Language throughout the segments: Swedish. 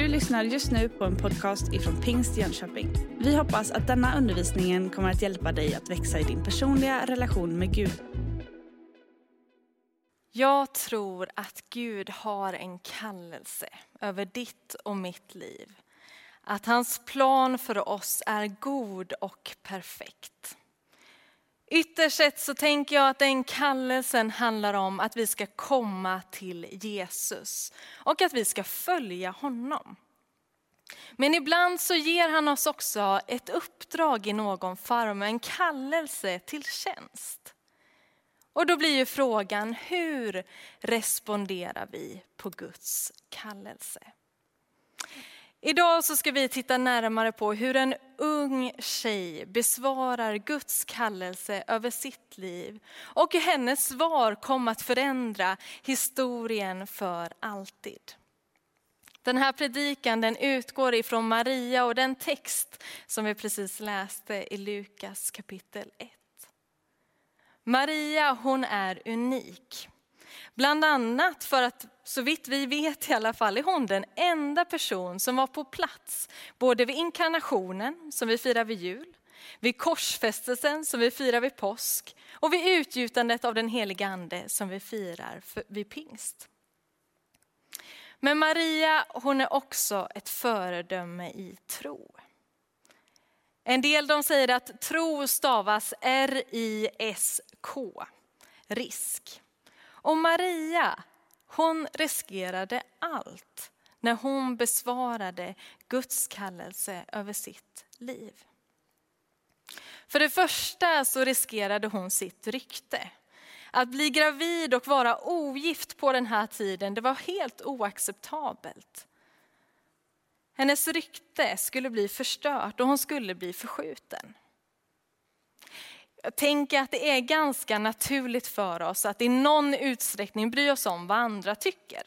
Du lyssnar just nu på en podcast ifrån Pingst Jönköping. Vi hoppas att denna undervisning kommer att hjälpa dig att växa i din personliga relation med Gud. Jag tror att Gud har en kallelse över ditt och mitt liv. Att hans plan för oss är god och perfekt. Ytterst sett så tänker jag att den kallelsen handlar om att vi ska komma till Jesus och att vi ska följa honom. Men ibland så ger han oss också ett uppdrag i någon form, en kallelse till tjänst. Och då blir ju frågan, hur responderar vi på Guds kallelse? Idag så ska vi titta närmare på hur en ung tjej besvarar Guds kallelse över sitt liv och hur hennes svar kom att förändra historien för alltid. Den här predikan den utgår ifrån Maria och den text som vi precis läste i Lukas kapitel 1. Maria hon är unik. Bland annat för att, så vitt vi vet i alla fall, är hon den enda person som var på plats både vid inkarnationen, som vi firar vid jul, vid korsfästelsen, som vi firar vid påsk och vid utgjutandet av den heliga ande, som vi firar vid pingst. Men Maria, hon är också ett föredöme i tro. En del de säger att tro stavas R-I-S-K, risk. Och Maria, hon riskerade allt när hon besvarade Guds kallelse över sitt liv. För det första så riskerade hon sitt rykte. Att bli gravid och vara ogift på den här tiden, det var helt oacceptabelt. Hennes rykte skulle bli förstört och hon skulle bli förskjuten. Jag tänker att det är ganska naturligt för oss att i någon utsträckning bry oss om vad andra tycker.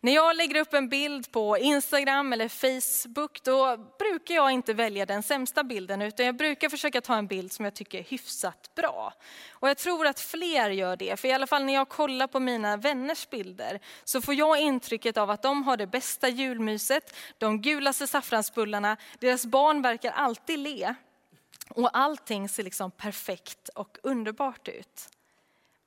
När jag lägger upp en bild på Instagram eller Facebook då brukar jag inte välja den sämsta bilden utan jag brukar försöka ta en bild som jag tycker är hyfsat bra. Och jag tror att fler gör det, för i alla fall när jag kollar på mina vänners bilder så får jag intrycket av att de har det bästa julmyset, de gulaste saffransbullarna, deras barn verkar alltid le. Och allting ser liksom perfekt och underbart ut.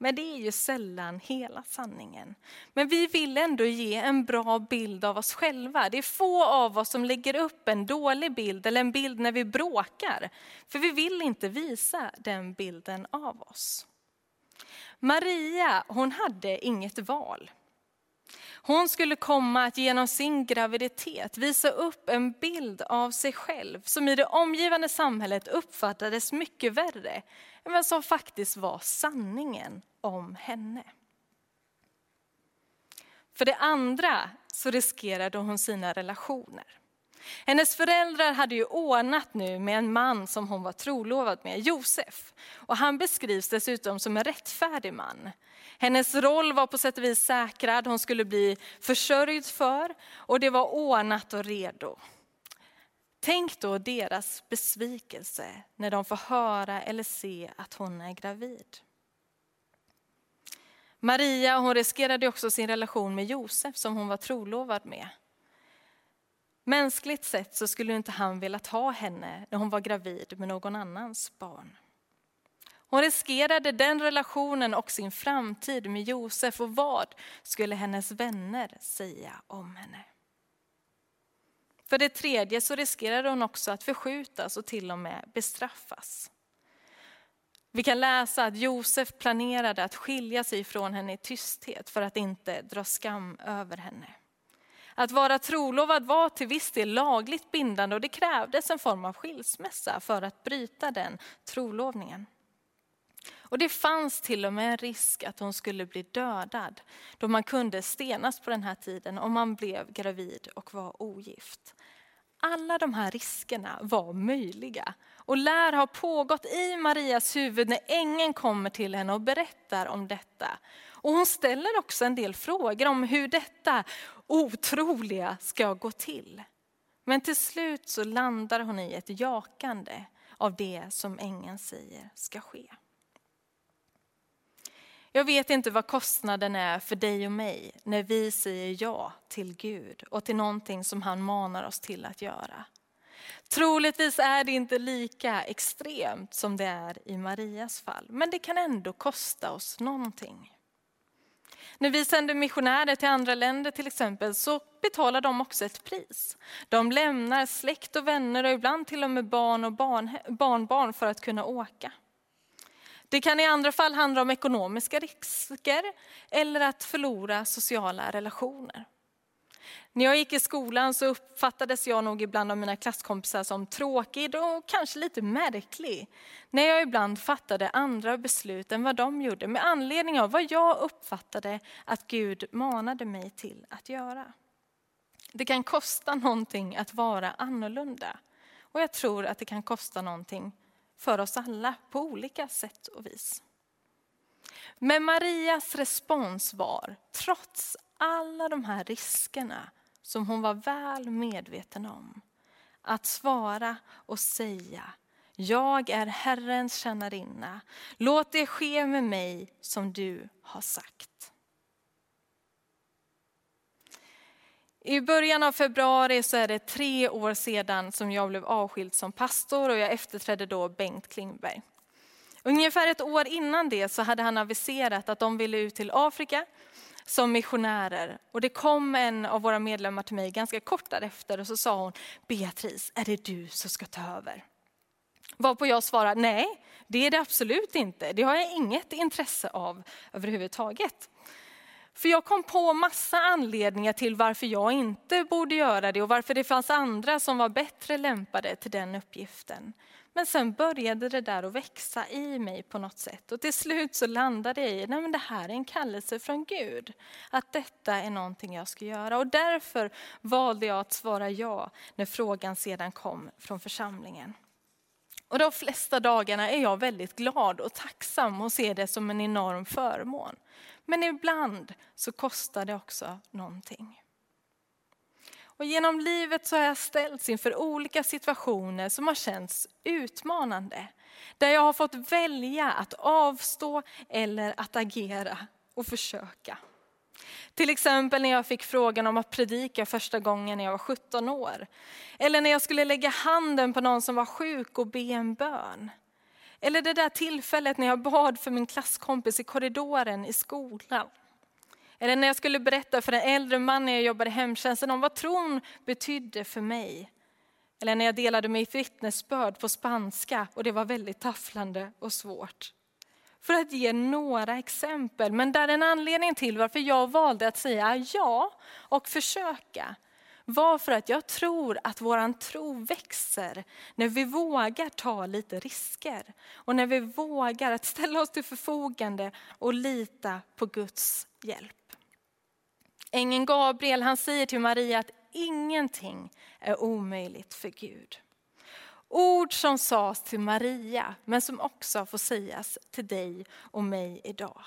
Men det är ju sällan hela sanningen. Men vi vill ändå ge en bra bild av oss själva. Det är få av oss som lägger upp en dålig bild eller en bild när vi bråkar. För vi vill inte visa den bilden av oss. Maria, hon hade inget val. Hon skulle komma att genom sin graviditet visa upp en bild av sig själv som i det omgivande samhället uppfattades mycket värre än vad som faktiskt var sanningen om henne. För det andra så riskerade hon sina relationer. Hennes föräldrar hade ju ordnat nu med en man som hon var trolovad med, Josef. Och han beskrivs dessutom som en rättfärdig man. Hennes roll var på sätt och vis säkrad, hon skulle bli försörjd för och det var ordnat och redo. Tänk då deras besvikelse när de får höra eller se att hon är gravid. Maria hon riskerade också sin relation med Josef som hon var trolovad med. Mänskligt sett så skulle inte han velat ha henne när hon var gravid med någon annans barn. Hon riskerade den relationen och sin framtid med Josef och vad skulle hennes vänner säga om henne? För det tredje så riskerade hon också att förskjutas och till och med bestraffas. Vi kan läsa att Josef planerade att skilja sig från henne i tysthet för att inte dra skam över henne. Att vara trolovad var till viss del lagligt bindande och det krävdes en form av skilsmässa för att bryta den trolovningen. Och det fanns till och med en risk att hon skulle bli dödad då man kunde stenas på den här tiden om man blev gravid och var ogift. Alla de här riskerna var möjliga och lär ha pågått i Marias huvud när ängeln kommer till henne och berättar om detta. Och hon ställer också en del frågor om hur detta otroliga ska gå till. Men till slut så landar hon i ett jakande av det som ängeln säger ska ske. Jag vet inte vad kostnaden är för dig och mig när vi säger ja till Gud och till någonting som han manar oss till att göra. Troligtvis är det inte lika extremt som det är i Marias fall, men det kan ändå kosta oss någonting. När vi sänder missionärer till andra länder till exempel så betalar de också ett pris. De lämnar släkt och vänner och ibland till och med barn och barn, barnbarn för att kunna åka. Det kan i andra fall handla om ekonomiska risker eller att förlora sociala relationer. När jag gick i skolan så uppfattades jag nog ibland av mina klasskompisar som tråkig och kanske lite märklig. När jag ibland fattade andra beslut än vad de gjorde med anledning av vad jag uppfattade att Gud manade mig till att göra. Det kan kosta någonting att vara annorlunda. Och jag tror att det kan kosta någonting för oss alla på olika sätt och vis. Men Marias respons var, trots alla de här riskerna som hon var väl medveten om, att svara och säga jag är Herrens tjänarinna. Låt det ske med mig som du har sagt. I början av februari så är det tre år sedan som jag blev avskild som pastor och jag efterträdde då Bengt Klingberg. Ungefär ett år innan det så hade han aviserat att de ville ut till Afrika som missionärer. Och det kom en av våra medlemmar till mig ganska kort därefter och så sa hon, Beatrice, är det du som ska ta över? Varpå jag svarade, nej, det är det absolut inte. Det har jag inget intresse av överhuvudtaget. För jag kom på massa anledningar till varför jag inte borde göra det och varför det fanns andra som var bättre lämpade till den uppgiften. Men sen började det där att växa i mig på något sätt. Och till slut så landade jag i, nej men det här är en kallelse från Gud. Att detta är någonting jag ska göra. Och därför valde jag att svara ja när frågan sedan kom från församlingen. Och de flesta dagarna är jag väldigt glad och tacksam och ser det som en enorm förmån. Men ibland så kostar det också någonting. Och genom livet så har jag ställts inför olika situationer som har känts utmanande. Där jag har fått välja att avstå eller att agera och försöka. Till exempel när jag fick frågan om att predika första gången när jag var 17 år. Eller när jag skulle lägga handen på någon som var sjuk och be en bön. Eller det där tillfället när jag bad för min klasskompis i korridoren i skolan. Eller när jag skulle berätta för en äldre man när jag jobbade i hemtjänsten om vad tron betydde för mig. Eller när jag delade mitt vittnesbörd på spanska och det var väldigt tafflande och svårt. För att ge några exempel, men där en anledning till varför jag valde att säga ja och försöka var för att jag tror att våran tro växer när vi vågar ta lite risker. Och när vi vågar att ställa oss till förfogande och lita på Guds hjälp. Ängeln Gabriel han säger till Maria att ingenting är omöjligt för Gud. Ord som sades till Maria, men som också får sägas till dig och mig idag.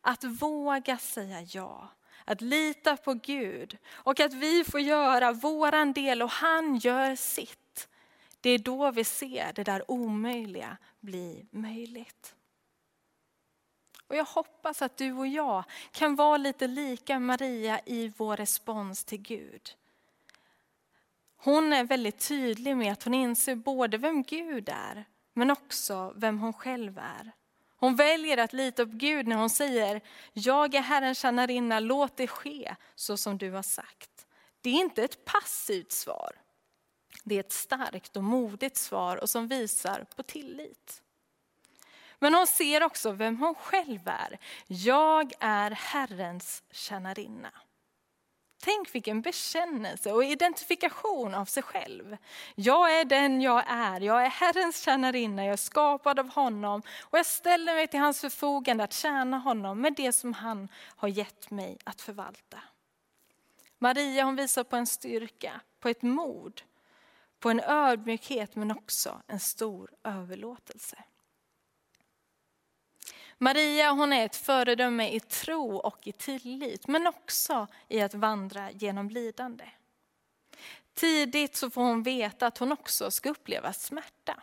Att våga säga ja, att lita på Gud och att vi får göra våran del och han gör sitt. Det är då vi ser det där omöjliga bli möjligt. Och jag hoppas att du och jag kan vara lite lika Maria i vår respons till Gud. Hon är väldigt tydlig med att hon inser både vem Gud är, men också vem hon själv är. Hon väljer att lita på Gud när hon säger, jag är Herrens tjänarinna, låt det ske så som du har sagt. Det är inte ett passivt svar. Det är ett starkt och modigt svar och som visar på tillit. Men hon ser också vem hon själv är. Jag är Herrens tjänarinna. Tänk vilken bekännelse och identifikation av sig själv. Jag är den jag är, jag är Herrens tjänarinna, jag är skapad av honom och jag ställer mig till hans förfogande att tjäna honom med det som han har gett mig att förvalta. Maria hon visar på en styrka, på ett mod, på en ödmjukhet men också en stor överlåtelse. Maria hon är ett föredöme i tro och i tillit, men också i att vandra genom lidande. Tidigt så får hon veta att hon också ska uppleva smärta.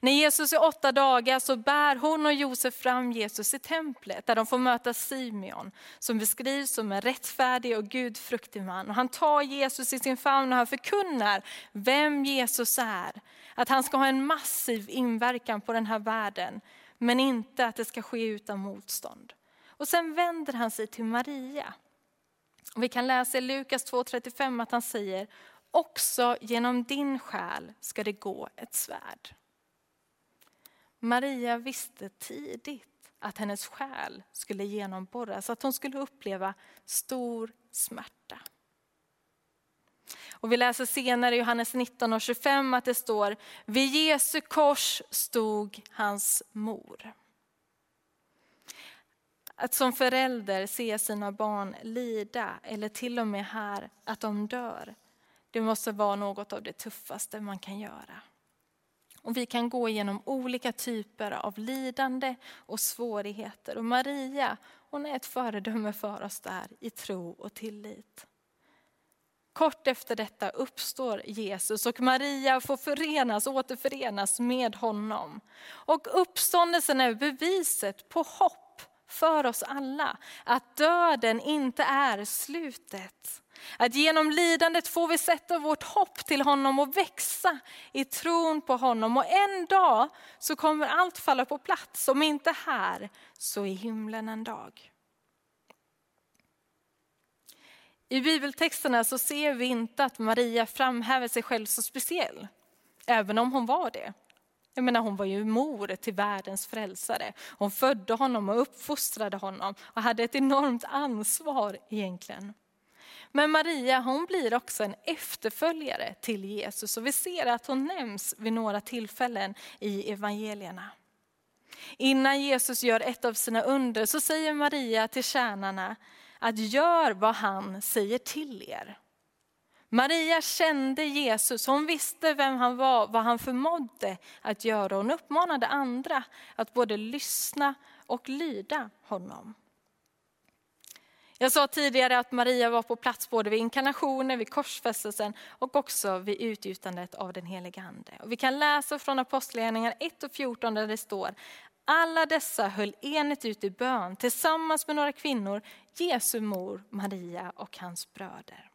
När Jesus är åtta dagar så bär hon och Josef fram Jesus i templet där de får möta Simeon som beskrivs som en rättfärdig och gudfruktig man. Och han tar Jesus i sin famn och han förkunnar vem Jesus är. Att han ska ha en massiv inverkan på den här världen men inte att det ska ske utan motstånd. Och sen vänder han sig till Maria. Och vi kan läsa i Lukas 2.35 att han säger, också genom din själ ska det gå ett svärd. Maria visste tidigt att hennes själ skulle genomborras, att hon skulle uppleva stor smärta. Och vi läser senare i Johannes 19 och 25 att det står, vid Jesu kors stod hans mor. Att som förälder se sina barn lida eller till och med här att de dör, det måste vara något av det tuffaste man kan göra. Och vi kan gå igenom olika typer av lidande och svårigheter. Och Maria, hon är ett föredöme för oss där i tro och tillit. Kort efter detta uppstår Jesus och Maria får förenas, återförenas med honom. Och uppståndelsen är beviset på hopp för oss alla. Att döden inte är slutet. Att genom lidandet får vi sätta vårt hopp till honom och växa i tron på honom. Och en dag så kommer allt falla på plats, om inte här så i himlen en dag. I bibeltexterna så ser vi inte att Maria framhäver sig själv så speciell, även om hon var det. Jag menar, hon var ju mor till världens frälsare. Hon födde honom och uppfostrade honom och hade ett enormt ansvar egentligen. Men Maria hon blir också en efterföljare till Jesus och vi ser att hon nämns vid några tillfällen i evangelierna. Innan Jesus gör ett av sina under så säger Maria till tjänarna att gör vad han säger till er. Maria kände Jesus, hon visste vem han var, vad han förmådde att göra. Hon uppmanade andra att både lyssna och lyda honom. Jag sa tidigare att Maria var på plats både vid inkarnationen, vid korsfästelsen och också vid utgjutandet av den helige Ande. Och vi kan läsa från Apostlagärningarna 1 och 14 där det står alla dessa höll enigt ut i bön tillsammans med några kvinnor, Jesu mor Maria och hans bröder.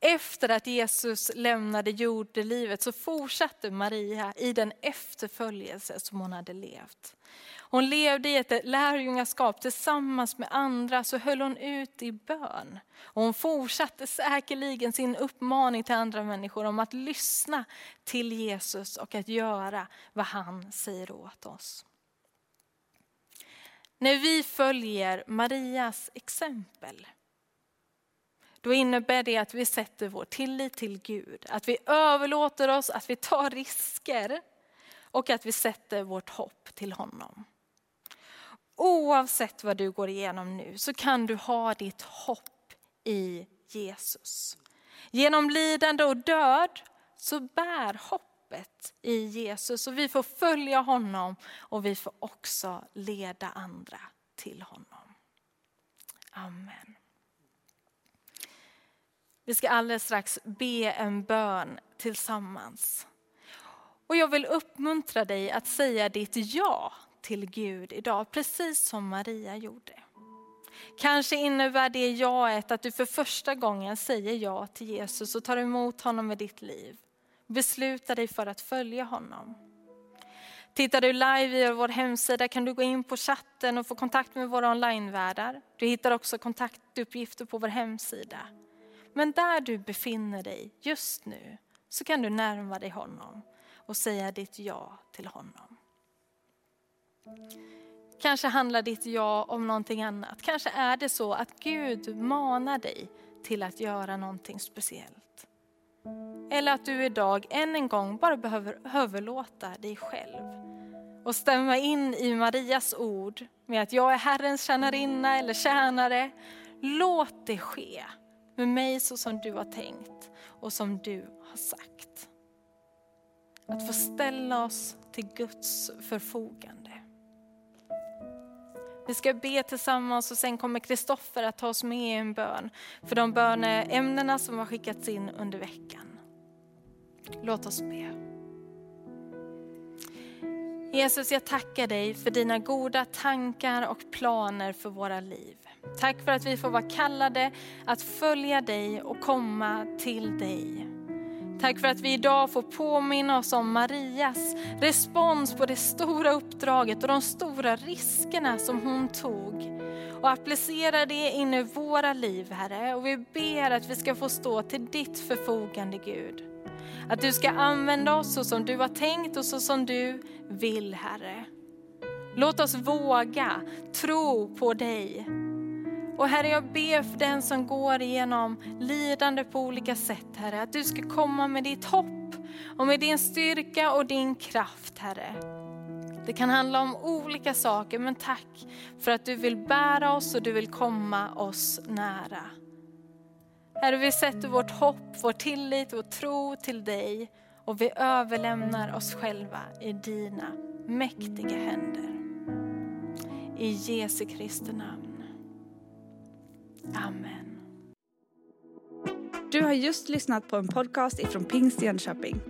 Efter att Jesus lämnade jordelivet så fortsatte Maria i den efterföljelse som hon hade levt. Hon levde i ett lärjungaskap tillsammans med andra, så höll hon ut i bön. Och hon fortsatte säkerligen sin uppmaning till andra människor om att lyssna till Jesus och att göra vad han säger åt oss. När vi följer Marias exempel, då innebär det att vi sätter vår tillit till Gud, att vi överlåter oss, att vi tar risker och att vi sätter vårt hopp till honom. Oavsett vad du går igenom nu så kan du ha ditt hopp i Jesus. Genom lidande och död så bär hoppet i Jesus och vi får följa honom och vi får också leda andra till honom. Amen. Vi ska alldeles strax be en bön tillsammans. Och jag vill uppmuntra dig att säga ditt ja till Gud idag, precis som Maria gjorde. Kanske innebär det jaet att du för första gången säger ja till Jesus och tar emot honom i ditt liv. Besluta dig för att följa honom. Tittar du live via vår hemsida kan du gå in på chatten och få kontakt med våra onlinevärdar. Du hittar också kontaktuppgifter på vår hemsida. Men där du befinner dig just nu så kan du närma dig honom och säga ditt ja till honom. Kanske handlar ditt ja om någonting annat. Kanske är det så att Gud manar dig till att göra någonting speciellt. Eller att du idag än en gång bara behöver överlåta dig själv och stämma in i Marias ord med att jag är Herrens tjänarinna eller tjänare. Låt det ske med mig så som du har tänkt och som du har sagt. Att få ställa oss till Guds förfogande. Vi ska be tillsammans och sen kommer Kristoffer att ta oss med i en bön för de böneämnena som har skickats in under veckan. Låt oss be. Jesus, jag tackar dig för dina goda tankar och planer för våra liv. Tack för att vi får vara kallade att följa dig och komma till dig. Tack för att vi idag får påminna oss om Marias respons på det stora uppdraget och de stora riskerna som hon tog. Och applicera det in i våra liv, Herre. Och vi ber att vi ska få stå till ditt förfogande, Gud. Att du ska använda oss så som du har tänkt och så som du vill, Herre. Låt oss våga tro på dig. Och Herre, jag ber för den som går igenom lidande på olika sätt, Herre, att du ska komma med ditt hopp och med din styrka och din kraft, Herre. Det kan handla om olika saker, men tack för att du vill bära oss och du vill komma oss nära. Herre, vi sätter vårt hopp, vår tillit, vår tro till dig och vi överlämnar oss själva i dina mäktiga händer. I Jesu Kristi namn. Amen. Du har just lyssnat på en podcast ifrån Pingst Jönköping.